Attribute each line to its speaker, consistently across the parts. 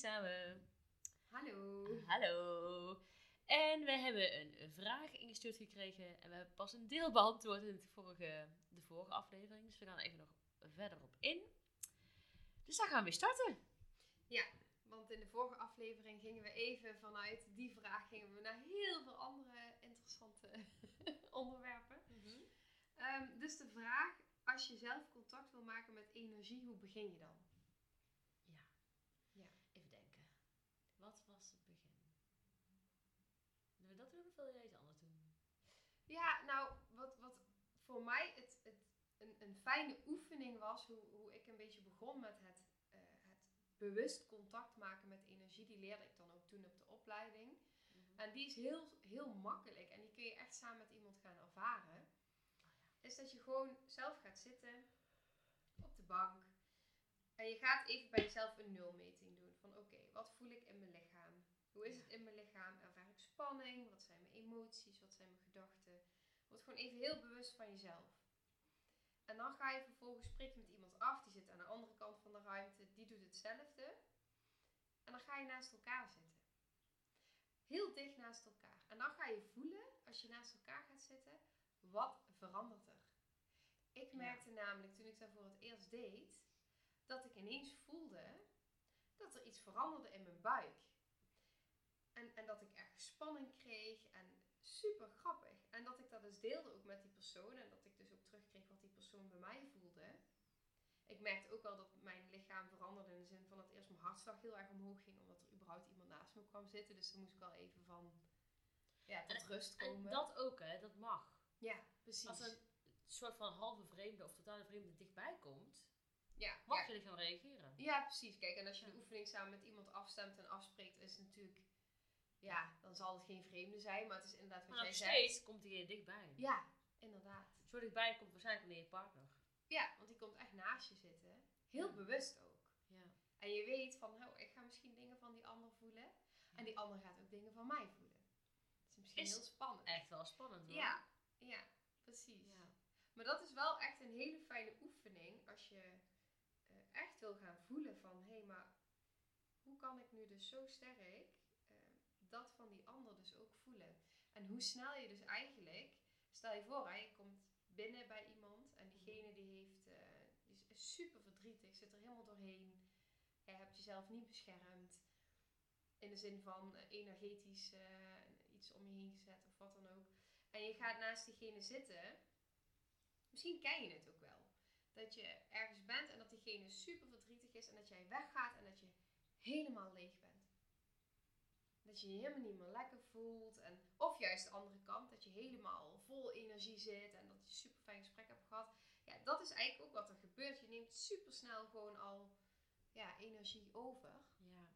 Speaker 1: Samen.
Speaker 2: Hallo.
Speaker 1: Hallo. En we hebben een vraag ingestuurd gekregen en we hebben pas een deel beantwoord in het vorige, de vorige aflevering. Dus we gaan even nog verder op in. Dus daar gaan we weer starten.
Speaker 2: Ja, want in de vorige aflevering gingen we even vanuit die vraag gingen we naar heel veel andere interessante onderwerpen. Ehm, dus de vraag, als je zelf contact wil maken met energie, hoe begin je dan?
Speaker 1: Ja.
Speaker 2: Ja.
Speaker 1: Even denken. Wat was het begin? Doen jij iets anders doen?
Speaker 2: Ja, nou, wat, wat voor mij het, het, een, een fijne oefening was, hoe, hoe ik een beetje begon met het, eh, het bewust contact maken met energie, die leerde ik dan ook toen op de opleiding. En die is heel, heel makkelijk en die kun je echt samen met iemand gaan ervaren. Is dat je gewoon zelf gaat zitten op de bank en je gaat even bij jezelf een nulmeting doen. Van oké, wat voel ik in mijn lichaam? Hoe is het in mijn lichaam? Ervaar ik spanning? Wat zijn mijn emoties? Wat zijn mijn gedachten? Word gewoon even heel bewust van jezelf. En dan ga je vervolgens spreek je met iemand af, die zit aan de andere kant van de ruimte, die doet hetzelfde. En dan ga je naast elkaar zitten. Heel dicht naast elkaar. En dan ga je voelen, als je naast elkaar gaat zitten, wat verandert er. Ik
Speaker 1: Ja.
Speaker 2: merkte namelijk toen ik dat voor het eerst deed, dat ik ineens voelde dat er iets veranderde in mijn buik. En, en dat ik ergens spanning kreeg en super grappig. En dat ik dat dus deelde ook met die persoon en dat ik dus ook terugkreeg wat die persoon bij mij voelde. Ik merkte ook wel dat mijn lichaam veranderde in de zin van dat eerst mijn hartslag heel erg omhoog ging, omdat er überhaupt iemand naast me kwam zitten. Dus dan moest ik wel even van ja, tot rust
Speaker 1: En
Speaker 2: komen.
Speaker 1: dat ook, hè, dat mag.
Speaker 2: ja, precies.
Speaker 1: Als een soort van halve vreemde of totale vreemde dichtbij komt,
Speaker 2: ja,
Speaker 1: mag
Speaker 2: ja.
Speaker 1: je lichaam reageren.
Speaker 2: Ja, precies. Kijk, en als je de oefening samen met iemand afstemt en afspreekt, is het natuurlijk, ja, dan zal het geen vreemde zijn, maar het is inderdaad wat
Speaker 1: Maar
Speaker 2: jij zegt.
Speaker 1: steeds komt hij er dichtbij.
Speaker 2: Ja, inderdaad.
Speaker 1: Zo dichtbij komt waarschijnlijk wanneer je partner.
Speaker 2: Ja, want die komt echt naast je zitten. Heel
Speaker 1: Ja.
Speaker 2: bewust ook.
Speaker 1: Ja.
Speaker 2: En je weet van, oh, ik ga misschien dingen van die ander voelen. En die ander gaat ook dingen van mij voelen. Dat is misschien
Speaker 1: Is
Speaker 2: heel spannend.
Speaker 1: Echt wel spannend hoor.
Speaker 2: Ja, ja, precies.
Speaker 1: Ja.
Speaker 2: Maar dat is wel echt een hele fijne oefening als je eh, echt wil gaan voelen van, hé, maar hoe kan ik nu dus zo sterk dat van die ander dus ook voelen? En hoe snel je dus eigenlijk, stel je voor, hè, je komt binnen bij iemand en diegene die heeft, eh, die is super verdrietig, zit er helemaal doorheen. Je hebt jezelf niet beschermd. In de zin van eh, energetisch eh, iets om je heen gezet of wat dan ook. En je gaat naast diegene zitten. Misschien ken je het ook wel. Dat je ergens bent en dat diegene super verdrietig is en dat jij weggaat en dat je helemaal leeg bent. Dat je je helemaal niet meer lekker voelt. En, of juist de andere kant, dat je helemaal vol energie zit en dat je een super fijn gesprek hebt gehad. Ja, dat is eigenlijk ook wat er gebeurt. Je neemt super snel gewoon al ja, energie over.
Speaker 1: Ja.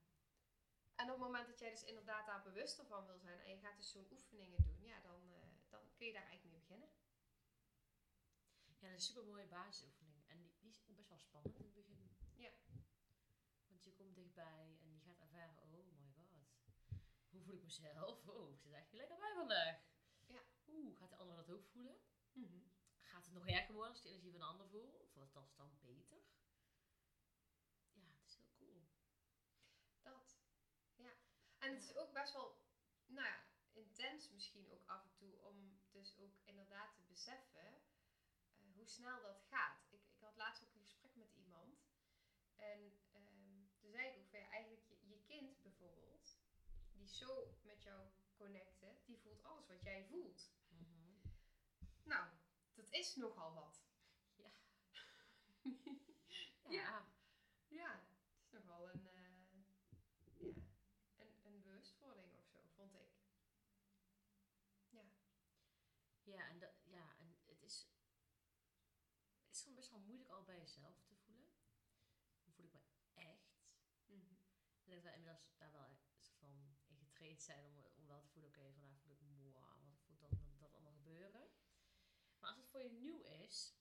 Speaker 2: En op het moment dat jij dus inderdaad daar bewuster van wil zijn en je gaat dus zo'n oefeningen doen, ja, dan, eh, dan kun je daar eigenlijk mee beginnen.
Speaker 1: Ja, dat is een super mooie basisoefening. En die, die is best wel spannend in het begin.
Speaker 2: Ja.
Speaker 1: Want je komt dichtbij en je gaat ervaren, oh. Hoe voel ik mezelf? Oh, ik zit eigenlijk lekker bij vandaag.
Speaker 2: Ja.
Speaker 1: Oeh, gaat de ander dat ook voelen? Gaat het nog erger worden als de energie van de ander voelt? Of wordt dat dan beter? Ja, het is heel cool.
Speaker 2: Dat. Ja. En het is ook best wel, nou ja, intens misschien ook af en toe om dus ook inderdaad te beseffen eh, hoe snel dat gaat. Ik, ik had laatst ook een gesprek met iemand en ehm, toen zei ik ook van ja, eigenlijk je, je kind bijvoorbeeld, die is zo met jou connected, die voelt alles wat jij voelt. Nou, dat is nogal wat.
Speaker 1: Ja.
Speaker 2: Ja.
Speaker 1: Ja.
Speaker 2: Ja, het is nogal een, eh, ja, een, een bewustwording of zo, vond ik. Ja.
Speaker 1: Ja, en, dat, ja, en het is is gewoon best wel moeilijk al bij jezelf te voelen. Dan voel ik me echt.
Speaker 2: Mhm.
Speaker 1: Ik denk dat wij inmiddels daar wel zijn om, wel te voelen, oké, vandaag voel ik me wat voelt dat, dat allemaal gebeuren. Maar als het voor je nieuw is,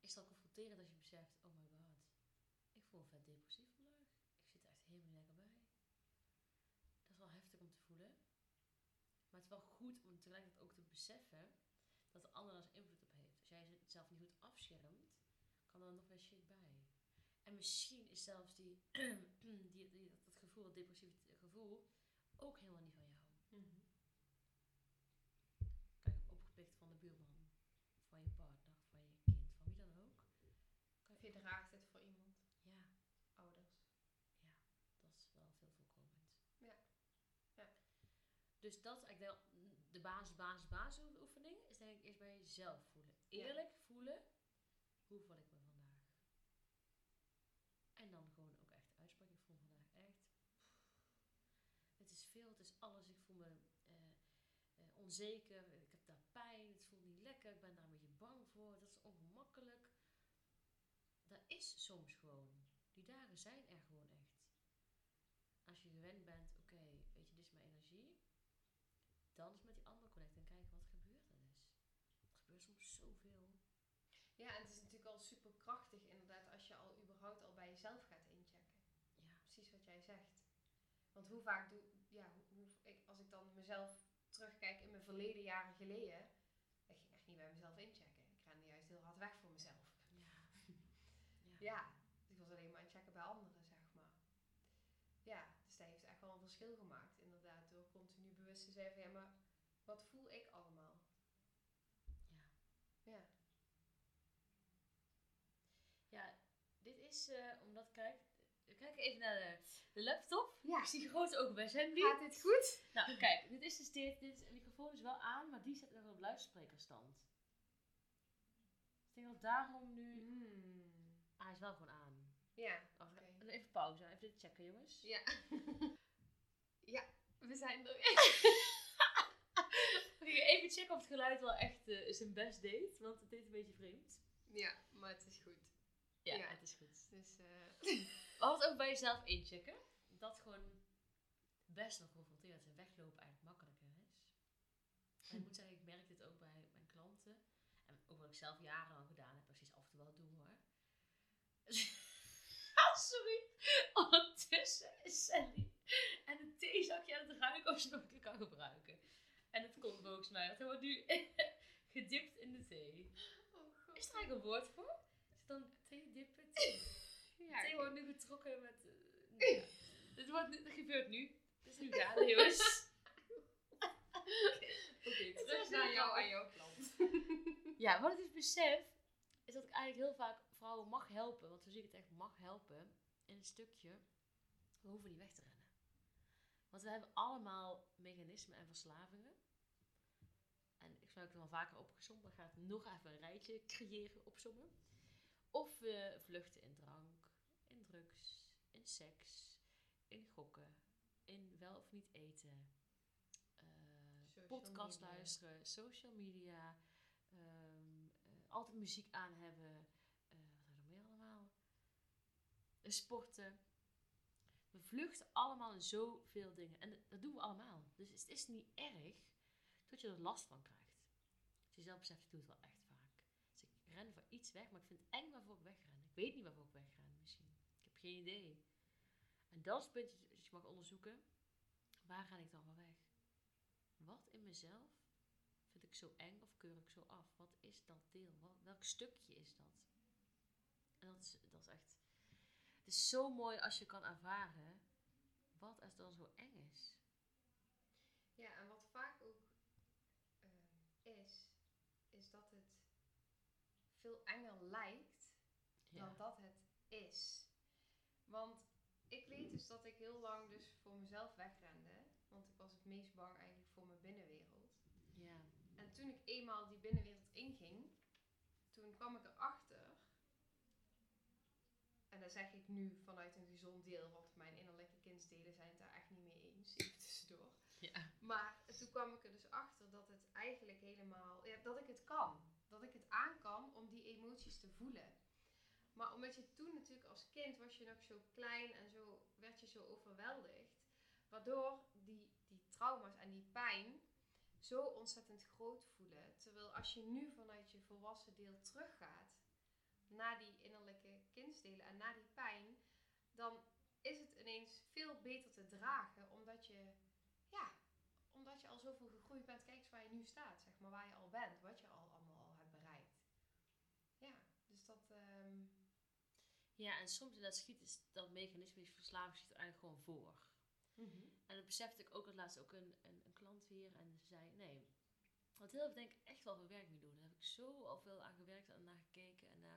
Speaker 1: is al confronterend als je beseft, oh my god, ik voel vet depressief vandaag. Ik zit echt helemaal lekker bij. Dat is wel heftig om te voelen. Maar het is wel goed om tegelijkertijd ook te beseffen dat de ander daar invloed op heeft. Als jij jezelf niet goed afschermt, kan er nog weer shit bij. En misschien is zelfs die, die, dat gevoel, dat depressieve gevoel, ook helemaal niet van jou. Kijk, opgepikt van de buurman, van je partner, van je kind, van wie dan ook. Kan
Speaker 2: je draagt het voor iemand,
Speaker 1: Ja,
Speaker 2: ouders.
Speaker 1: dat is wel veel voorkomend.
Speaker 2: Ja. Ja.
Speaker 1: Dus dat is eigenlijk de, de basis, basis, basisoefening. Is denk ik eerst bij jezelf voelen.
Speaker 2: Ja.
Speaker 1: Eerlijk voelen, hoe voel ik me vandaag? En dan gewoon ook echt uitspreken. Ik voel me vandaag echt... Het is veel, het is alles. Ik voel me eh, eh, onzeker. Ik heb daar pijn. Het voelt niet lekker. Ik ben daar een beetje bang voor. Dat is ongemakkelijk. Dat is soms gewoon. Die dagen zijn er gewoon echt. Als je gewend bent, oké, weet je, dit is mijn energie. Dan is met die ander connecten en kijken wat gebeurt er dus. Er gebeurt soms zoveel.
Speaker 2: Ja, en het is natuurlijk al super krachtig inderdaad als je al überhaupt al bij jezelf gaat inchecken.
Speaker 1: Ja.
Speaker 2: Precies wat jij zegt. Want hoe vaak doe ja, hoe, hoe- ik, als ik dan mezelf terugkijk in mijn verleden jaren geleden, ik ging echt niet bij mezelf inchecken. Ik rende juist heel hard weg voor mezelf.
Speaker 1: Ja.
Speaker 2: Ja, dus ik was alleen maar aan het checken bij anderen, zeg maar. Ja, dus dat heeft echt wel een verschil gemaakt, inderdaad, door continu bewust te zijn van, ja, maar wat voel ik allemaal?
Speaker 1: Ja.
Speaker 2: Ja.
Speaker 1: Ja, dit is, eh, omdat, kijk, we kijken even naar de, de laptop.
Speaker 2: Ja.
Speaker 1: Ik zie grote ogen bij Sandy.
Speaker 2: Gaat dit goed?
Speaker 1: Nou, kijk, dit is dus dit, dit de microfoon is wel aan, maar die zit nog op luidsprekerstand. Ik denk dat daarom nu...
Speaker 2: Hmm.
Speaker 1: Ah, hij is wel gewoon aan.
Speaker 2: Ja, Oké.
Speaker 1: Even pauze, even dit checken jongens.
Speaker 2: ja. ja, we zijn er.
Speaker 1: Even checken of het geluid wel echt eh, zijn best deed, want het deed een beetje vreemd.
Speaker 2: ja, maar het is goed.
Speaker 1: Ja,
Speaker 2: Ja.
Speaker 1: het is goed.
Speaker 2: Dus, eh
Speaker 1: Wat ook bij jezelf inchecken, dat gewoon best nog confronterend en weglopen eigenlijk makkelijker is. En ik moet zeggen, ik merk dit ook bij mijn klanten. En ook wat ik zelf jarenlang gedaan heb, precies af en toe wel doe hoor. Ah, Sorry. Ondertussen is Sally en een theezakje aan het ruiken of ze nog kan gebruiken. En het komt volgens mij, want hij wordt nu gedipt in de thee.
Speaker 2: oh god.
Speaker 1: Is er eigenlijk een woord voor? Is het dan thee dippen? Thee?
Speaker 2: Ja,
Speaker 1: Thee
Speaker 2: ik-
Speaker 1: wordt nu getrokken met... ja. Dit wordt, dit gebeurt nu. Het is nu gaande, jongens. Oké, terug naar
Speaker 2: aan jou en jouw klant.
Speaker 1: Ja, wat ik dus besef, is dat ik eigenlijk heel vaak vrouwen mag helpen. Want zo zie ik het echt, mag helpen. In een stukje, we hoeven niet weg te rennen. Want we hebben allemaal mechanismen en verslavingen. En ik zou het wel vaker opgezomd, maar ik ga nog even een rijtje creëren, opzommen. Of we vluchten in drank, in drugs, in seks, in gokken, in wel of niet eten, eh, podcast
Speaker 2: media.
Speaker 1: luisteren, social media, ehm, eh, altijd muziek aan hebben, eh, wat hebben we meer allemaal? Sporten. We vluchten allemaal in zoveel dingen. En dat doen we allemaal. Dus het is niet erg tot je er last van krijgt. Als je zelf beseft, ik doe het wel echt vaak. Dus ik ren voor iets weg, maar ik vind het eng waarvoor ik wegren. Ik weet niet waarvoor ik wegren heb geen idee. En dat is het punt dat je mag onderzoeken. Waar ga ik dan van weg? Wat in mezelf vind ik zo eng of keur ik zo af? Wat is dat deel? Wat, welk stukje is dat? En dat is, dat is echt... Het is zo mooi als je kan ervaren wat er dan zo eng is.
Speaker 2: Ja, en wat vaak ook eh, is, is dat het veel enger lijkt dan dat het is. Want ik weet dus dat ik heel lang dus voor mezelf wegrende. Want ik was het meest bang eigenlijk voor mijn binnenwereld.
Speaker 1: ja.
Speaker 2: En toen ik eenmaal die binnenwereld inging, toen kwam ik erachter. En dat zeg ik nu vanuit een gezond deel, want mijn innerlijke kindsdelen zijn het daar echt niet mee eens. Even tussendoor.
Speaker 1: Ja.
Speaker 2: Maar toen kwam ik er dus achter dat het eigenlijk helemaal, ja, dat ik het kan. dat ik het aan kan om die emoties te voelen. Maar omdat je toen natuurlijk als kind was je nog zo klein en zo werd je zo overweldigd. Waardoor die, die trauma's en die pijn zo ontzettend groot voelen. Terwijl als je nu vanuit je volwassen deel teruggaat naar die innerlijke kindsdelen en naar die pijn, dan is het ineens veel beter te dragen. Omdat je, ja, omdat je al zoveel gegroeid bent. Kijk eens waar je nu staat, zeg maar, waar je al bent, wat je al allemaal al hebt bereikt. Ja, dus dat. ehm,
Speaker 1: Ja, en soms in dat schiet is dat mechanisme, die verslaving schiet er eigenlijk gewoon voor. En dat besefte ik ook het laatst ook een, een, een klant weer. En ze zei, nee, want heel veel denk ik echt wel veel werk mee doen. Daar heb ik zo al veel aan gewerkt en naar gekeken. En eh,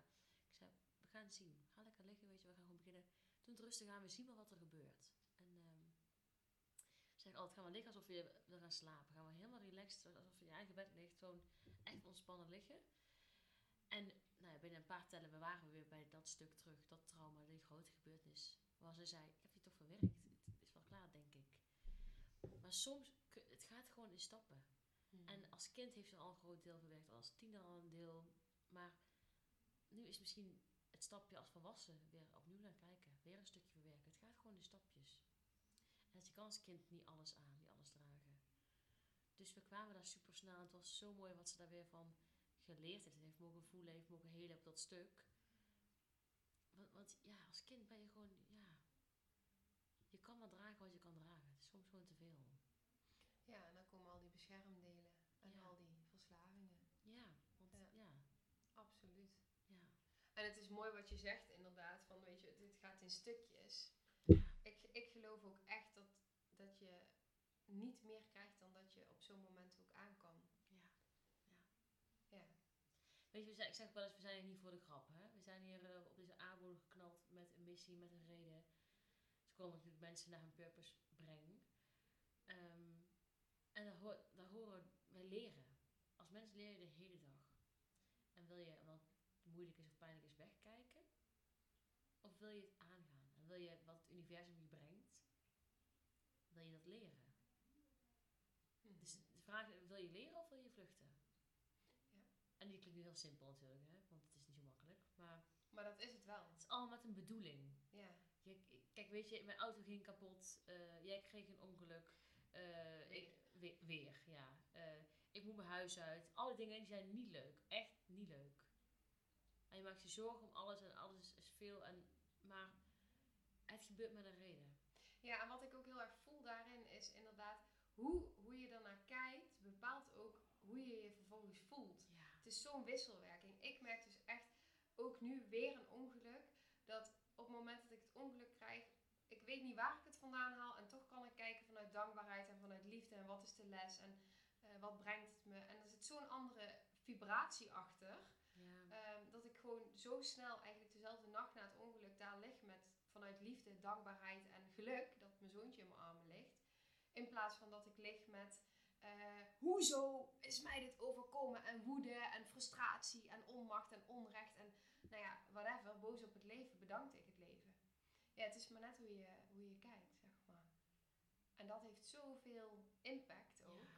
Speaker 1: ik zei, we gaan het zien. Ga lekker liggen, weet je, we gaan gewoon beginnen. Doe het rustig aan, we zien wel wat er gebeurt. En ehm zeg ik altijd, gaan we liggen alsof je wil gaan slapen. Gaan we helemaal relaxed, alsof je in je eigen bed ligt. Gewoon echt ontspannen liggen. En binnen een paar tellen we waren we weer bij dat stuk terug. Dat trauma, die grote gebeurtenis. Waar ze zei, ik heb je toch verwerkt. Het is wel klaar, denk ik. Maar soms, het gaat gewoon in stappen. En als kind heeft ze al een groot deel verwerkt, als tiener al een deel. Maar nu is misschien het stapje als volwassen weer opnieuw naar kijken. Weer een stukje verwerken. Het gaat gewoon in stapjes. En je kan als kind niet alles aan, niet alles dragen. Dus we kwamen daar super snel. En het was zo mooi wat ze daar weer van geleerd heeft. Heeft mogen voelen, heeft mogen helen op dat stuk. Want, want ja, als kind ben je gewoon, ja. Je kan maar dragen wat je kan dragen. Het is soms gewoon te veel.
Speaker 2: Ja, en dan komen al die beschermdelen en
Speaker 1: Ja.
Speaker 2: al die verslavingen.
Speaker 1: Ja, want
Speaker 2: Ja.
Speaker 1: ja,
Speaker 2: Absoluut.
Speaker 1: ja.
Speaker 2: En het is mooi wat je zegt, inderdaad, van weet je, dit gaat in stukjes. Ik, ik geloof ook echt dat, dat je niet meer krijgt dan dat je op zo'n moment ook aan kan.
Speaker 1: Weet je, we zijn, ik zeg wel eens, we zijn hier niet voor de grap. Hè? We zijn hier eh, op deze aardbodem geknald met een missie, met een reden. Dus komen natuurlijk mensen naar hun purpose brengen. Ehm, en daar, hoor, daar horen wij leren. Als mens leer je de hele dag. En wil je, wat moeilijk is of pijnlijk is, wegkijken? Of wil je het aangaan? En wil je wat het universum je brengt, wil je dat leren?
Speaker 2: Mhm.
Speaker 1: Dus de vraag is, wil je leren of wil je vluchten? En die klinkt nu heel simpel natuurlijk, hè? want het is niet zo makkelijk. Maar
Speaker 2: Maar dat is het wel.
Speaker 1: het is allemaal met een bedoeling.
Speaker 2: Ja.
Speaker 1: Je, kijk, weet je, mijn auto ging kapot. eh, jij kreeg een ongeluk. eh, ik, weer, weer, ja. Eh, ik moet mijn huis uit. Alle dingen die zijn niet leuk. Echt niet leuk. En je maakt je zorgen om alles en alles is veel. En, maar het gebeurt met een reden.
Speaker 2: Ja, en wat ik ook heel erg voel daarin is inderdaad hoe, hoe je ernaar kijkt, bepaalt ook hoe je je vervolgens voelt. Is zo'n wisselwerking. Ik merk dus echt, ook nu weer een ongeluk, dat op het moment dat ik het ongeluk krijg, ik weet niet waar ik het vandaan haal en toch kan ik kijken vanuit dankbaarheid en vanuit liefde en wat is de les en eh, wat brengt het me. En er zit zo'n andere vibratie achter,
Speaker 1: Ja.
Speaker 2: ehm, dat ik gewoon zo snel eigenlijk dezelfde nacht na het ongeluk daar lig met vanuit liefde, dankbaarheid en geluk, dat mijn zoontje in mijn armen ligt. In plaats van dat ik lig met eh, hoezo is mij dit overkomen en woede en frustratie en onmacht en onrecht en nou ja, whatever, boos op het leven, bedankte ik het leven. Ja, het is maar net hoe je, hoe je kijkt, zeg maar. En dat heeft zoveel impact ook.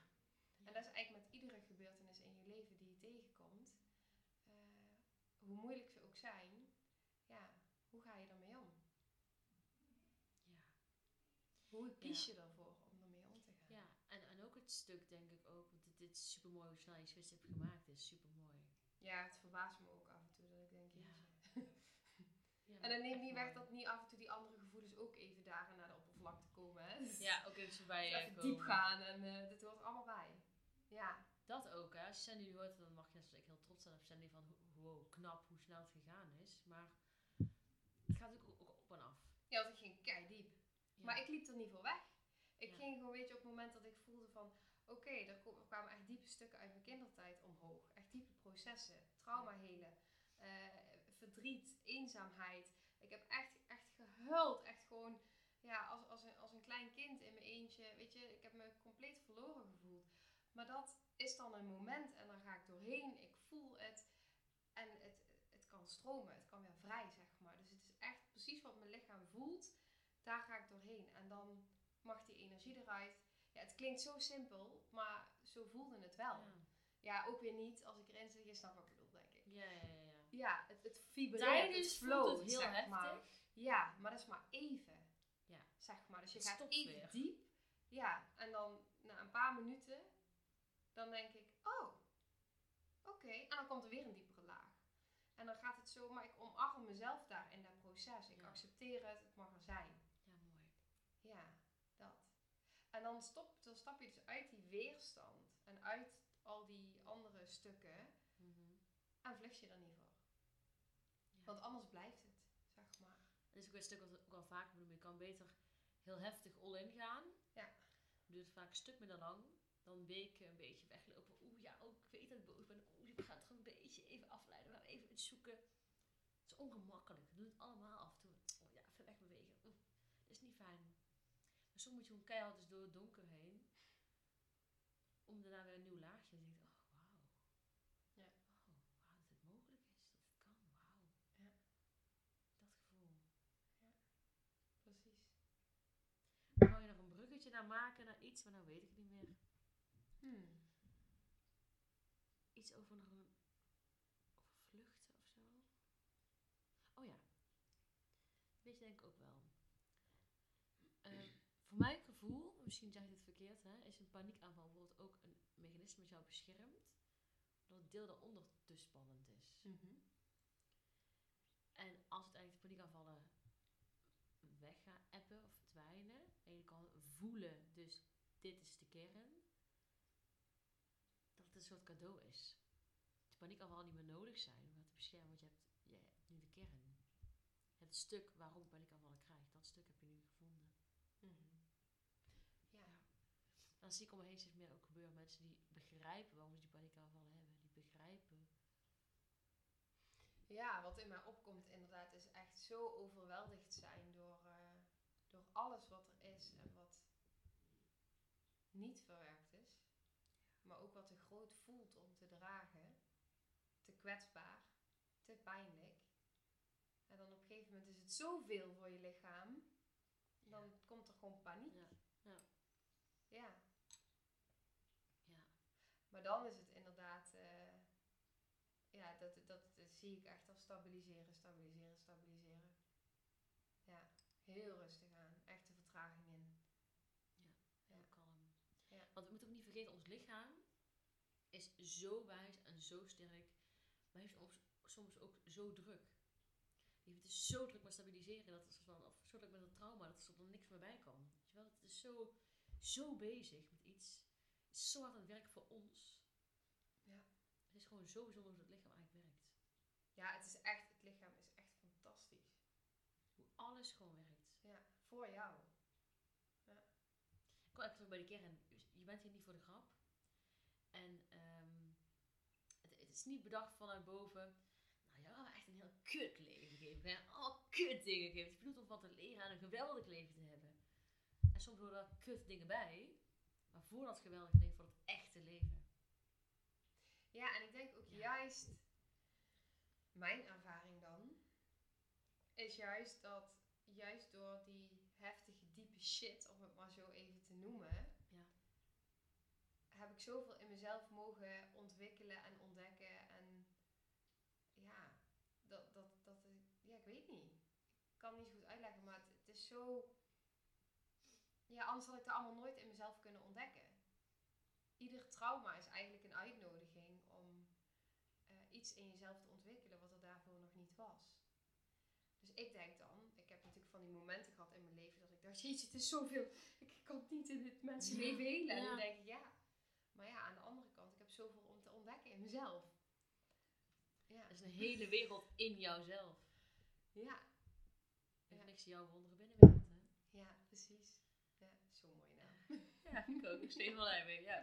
Speaker 1: Ja.
Speaker 2: En dat is eigenlijk met iedere gebeurtenis in je leven die je tegenkomt. eh, hoe moeilijk ze ook zijn, ja, hoe ga je ermee om?
Speaker 1: Ja.
Speaker 2: Hoe kies je ervoor om ermee om te gaan?
Speaker 1: Ja, en, en ook het stuk denk ik ook, want dit, dit is super mooi hoe snel je switch hebt gemaakt, dit is super mooi.
Speaker 2: Ja, het verbaast me ook af en toe dat ik denk,
Speaker 1: Ja.
Speaker 2: En dat neemt
Speaker 1: echt
Speaker 2: niet weg dat niet af en toe die andere gevoelens ook even daar naar de oppervlakte komen. Hè? Dus
Speaker 1: Ja, ook even voorbij eh,
Speaker 2: even
Speaker 1: komen.
Speaker 2: diep gaan en eh dit hoort er allemaal bij. Ja,
Speaker 1: Dat ook, hè. Als je Sandy nu hoort, dan mag je net zoals ik heel trots zijn op Sandy van, wow, knap hoe snel het gegaan is. Maar het gaat ook, ook op en af.
Speaker 2: ja want ik ging kei diep.
Speaker 1: Ja.
Speaker 2: Maar ik liep er niet voor weg. Ik
Speaker 1: Ja.
Speaker 2: ging gewoon, weet je, op het moment dat ik voelde van... Oké, er, ko- er kwamen echt diepe stukken uit mijn kindertijd omhoog. Echt diepe processen. Trauma helen. eh, verdriet. Eenzaamheid. Ik heb echt, echt gehuild. Echt gewoon, ja, als, als, een, als een klein kind in mijn eentje. Weet je, ik heb me compleet verloren gevoeld. Maar dat is dan een moment en dan ga ik doorheen. Ik voel het. En het, het kan stromen. Het kan weer vrij, zeg maar. Dus het is echt precies wat mijn lichaam voelt. Daar ga ik doorheen. En dan mag die energie eruit. Ja, het klinkt zo simpel, maar zo voelde het wel.
Speaker 1: Ja.
Speaker 2: Ja, ook weer niet als ik erin zit. Je snapt wat ik bedoel, denk ik.
Speaker 1: Ja, ja, ja. ja.
Speaker 2: Het, het vibreert,
Speaker 1: Tijdens
Speaker 2: het float,
Speaker 1: het heel
Speaker 2: zeg
Speaker 1: heftig.
Speaker 2: maar. Ja, maar dat is maar even.
Speaker 1: Ja.
Speaker 2: Zeg maar. Dus je
Speaker 1: Het
Speaker 2: gaat even
Speaker 1: weer.
Speaker 2: diep. Ja, en dan na een paar minuten, dan denk ik, oh, oké. En dan komt er weer een diepere laag. En dan gaat het zo, maar ik omarm mezelf daar in dat proces. Ik
Speaker 1: Ja.
Speaker 2: accepteer het, het mag er zijn.
Speaker 1: Ja, mooi.
Speaker 2: Ja. En dan, stop, dan stap je dus uit die weerstand en uit al die andere stukken
Speaker 1: Mhm.
Speaker 2: en vlucht je er niet voor.
Speaker 1: Ja.
Speaker 2: Want anders blijft het, zeg maar.
Speaker 1: Dat is ook een stuk wat we ook al vaker benoemen. Je kan beter heel heftig all-in gaan.
Speaker 2: Ja.
Speaker 1: Duurt vaak een stuk minder lang. Dan weken een beetje weglopen. Oeh ja, ook, ik weet dat ik boos ben. Oeh, we gaan het gewoon een beetje even afleiden. We gaan even iets zoeken. Het is ongemakkelijk. We doen het allemaal af en toe. Oh ja, even wegbewegen. Oeh, dat is niet fijn. Maar soms moet je gewoon keihard dus door het donker heen. Om daarna weer een nieuw laagje. En denk je, oh wauw.
Speaker 2: Ja.
Speaker 1: Oh, wauw, dat het mogelijk is. Dat het kan. Wauw.
Speaker 2: Ja.
Speaker 1: Dat gevoel.
Speaker 2: Precies.
Speaker 1: Dan wou je nog een bruggetje naar maken naar iets, maar nou weet ik het niet meer.
Speaker 2: Hmm.
Speaker 1: Iets over nog een vluchten of zo. Oh ja. Weet je denk ik ook wel. Voor mijn gevoel, misschien zeg ik dit verkeerd, hè, is een paniekaanval bijvoorbeeld ook een mechanisme dat jou beschermt. Dat het deel daaronder te spannend is.
Speaker 2: Mhm.
Speaker 1: En als het eigenlijk de paniekaanvallen weg gaan appen of verdwijnen. En je kan voelen, dus dit is de kern. Dat het een soort cadeau is. De paniekaanvallen niet meer nodig zijn om het te beschermen. Want je hebt, nu de kern. Het stuk waarom je paniekaanvallen krijgt. Dat stuk heb je nu Dan zie ik om me heen steeds meer ook gebeuren. Mensen die begrijpen waarom ze die paniekaanvallen hebben. Die begrijpen.
Speaker 2: ja, wat in mij opkomt inderdaad is echt zo overweldigd zijn door, eh, door alles wat er is en wat niet verwerkt is. Maar ook wat te groot voelt om te dragen. Te kwetsbaar. Te pijnlijk. En dan op een gegeven moment is het zoveel voor je lichaam. Dan komt er gewoon paniek.
Speaker 1: Ja. Ja.
Speaker 2: Ja.
Speaker 1: Ja.
Speaker 2: Maar dan is het inderdaad, eh, ja, dat, dat, dat zie ik echt als stabiliseren, stabiliseren, stabiliseren. Ja, heel rustig aan, echte vertraging in.
Speaker 1: Heel kalm.
Speaker 2: Ja.
Speaker 1: Want we moeten ook niet vergeten, ons lichaam is zo wijs en zo sterk. Maar heeft soms ook zo druk. Het zo druk met stabiliseren, dat van, of zo druk met het trauma, dat er dan niks meer bij kan. Weet je wel, het is zo, zo bezig met iets. Zo hard aan het werk voor ons.
Speaker 2: Ja.
Speaker 1: Het is gewoon zo bijzonder hoe het lichaam eigenlijk werkt.
Speaker 2: Ja, het is echt, het lichaam is echt fantastisch.
Speaker 1: Hoe alles gewoon werkt.
Speaker 2: Ja, voor jou.
Speaker 1: Ik kwam even terug bij de kern. Je bent hier niet voor de grap. En ehm, het, het is niet bedacht vanuit boven. Nou, we echt een heel kut leven geven. We gaan allemaal kut dingen geven. Het is bedoeld om van te leren en een geweldig leven te hebben. En soms horen er kut dingen bij. Maar voor dat geweldige leven, voor het echte leven.
Speaker 2: Ja, en ik denk ook
Speaker 1: Ja.
Speaker 2: juist, mijn ervaring dan, is juist dat, juist door die heftige, diepe shit, om het maar zo even te noemen,
Speaker 1: Ja.
Speaker 2: heb ik zoveel in mezelf mogen ontwikkelen en ontdekken. En ja, dat, dat, dat, ja, ik weet niet. Ik kan het niet goed uitleggen, maar het, het is zo, ja, anders had ik dat allemaal nooit in mezelf kunnen ontdekken. Ieder trauma is eigenlijk een uitnodiging om eh, iets in jezelf te ontwikkelen wat er daarvoor nog niet was. Dus ik denk dan, ik heb natuurlijk van die momenten gehad in mijn leven dat ik dacht, jeetje, het is zoveel, ik kan het niet in het mensenleven helen. En dan denk ik, ja. Maar ja, aan de andere kant, ik heb zoveel om te ontdekken in mezelf. Ja,
Speaker 1: Er is een hele wereld in jouzelf.
Speaker 2: ja, Ja.
Speaker 1: niks in jouw wondere binnenwereld, hè?
Speaker 2: ja, precies. Ja, zo'n mooie naam.
Speaker 1: Ja, ik ook. Ik steeds wel mee, ja.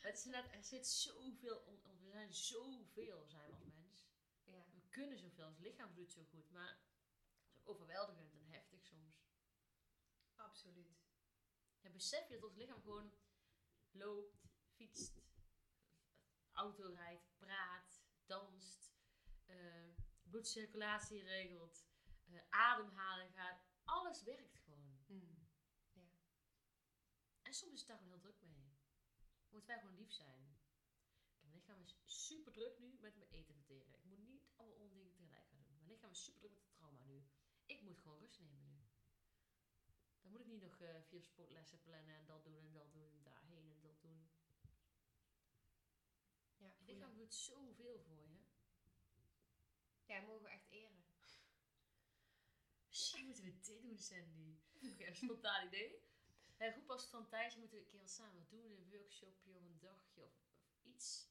Speaker 1: Maar het is inderdaad, er zit zoveel, we zijn zoveel, zijn we als mens.
Speaker 2: Ja,
Speaker 1: We kunnen zoveel, ons lichaam doet zo goed, maar het is ook overweldigend en heftig soms.
Speaker 2: absoluut.
Speaker 1: Ja, besef je dat ons lichaam gewoon loopt, fietst, auto rijdt, praat, danst, eh, bloedcirculatie regelt, eh, ademhaling gaat. Alles werkt gewoon. En soms is het daar gewoon heel druk mee. Moeten wij gewoon lief zijn. Ik heb mijn lichaam is super druk nu met mijn eten verteren. Ik moet niet alle ondingen tegelijk gaan doen. Mijn lichaam is super druk met het trauma nu. Ik moet gewoon rust nemen nu. Dan moet ik niet nog eh, vier sportlessen plannen en dat doen en dat doen en daarheen en dat doen.
Speaker 2: Ja,
Speaker 1: Je lichaam doet zoveel voor je.
Speaker 2: ja, mogen we echt eren.
Speaker 1: Misschien moeten we dit doen, Sandy. Oké, een spontaan idee. Hey, goed pas van Thijs moeten we een keer wat samen doen. Een workshopje of een dagje of, of iets.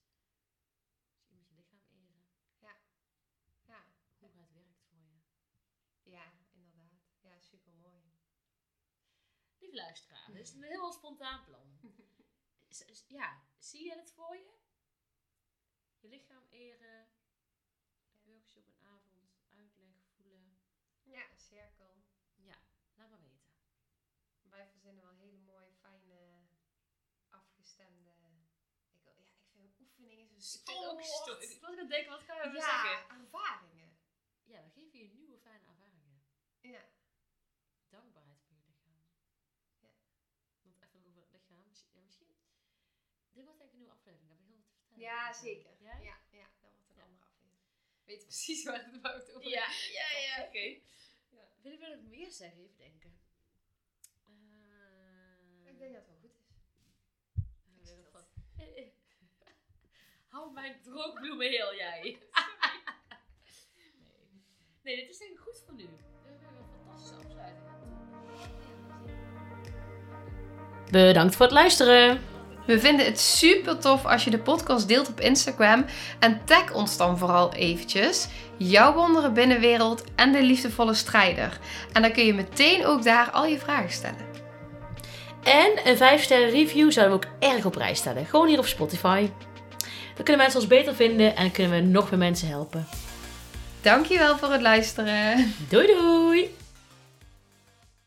Speaker 1: Misschien moet je lichaam eren.
Speaker 2: Ja,
Speaker 1: Hoe het werkt voor je.
Speaker 2: ja, inderdaad. Ja, super mooi.
Speaker 1: Lieve luisteraar, dit is een heel spontaan plan. Ja, zie je het voor je? Je lichaam eren, workshop een avond, uitleg, voelen.
Speaker 2: Ja, een cirkel.
Speaker 1: Ja, laat maar weten.
Speaker 2: Wij verzinnen wel hele mooie, fijne, afgestemde. Ik, wil- ja, ik vind oefeningen zo
Speaker 1: Ik vind het ook
Speaker 2: stoer.
Speaker 1: sto- Ik denken, wat gaan we
Speaker 2: Ja,
Speaker 1: zeggen?
Speaker 2: ervaringen.
Speaker 1: Ja, we geven je nieuwe fijne ervaringen.
Speaker 2: Ja,
Speaker 1: Dankbaarheid voor je lichaam.
Speaker 2: Ja.
Speaker 1: Want even over het lichaam. Misschien, ja, misschien... Dit wordt eigenlijk een nieuwe aflevering. Daar heb ik heel wat te vertellen.
Speaker 2: ja zeker.
Speaker 1: Ja?
Speaker 2: Ja, ja, dat wordt een
Speaker 1: Ja.
Speaker 2: andere aflevering. Weet precies waar het over
Speaker 1: Ja, ja, ja, oké.
Speaker 2: Ja.
Speaker 1: Willen we nog meer zeggen? Even denken.
Speaker 2: Ik denk dat het wel goed is.
Speaker 1: nog wat- Hou mijn droogbloemen heel, jij. nee. nee, dit is denk ik goed voor nu. We hebben een fantastische afsluiting. Bedankt voor het luisteren.
Speaker 2: We vinden het super tof als je de podcast deelt op Instagram. En tag ons dan vooral eventjes. Jouw wondere binnenwereld en de liefdevolle strijder. En dan kun je meteen ook daar al je vragen stellen.
Speaker 1: En een 5 sterren review zouden we ook erg op prijs stellen. Gewoon hier op Spotify. Dan kunnen mensen ons beter vinden en kunnen we nog meer mensen helpen.
Speaker 2: Dankjewel voor het luisteren.
Speaker 1: Doei doei!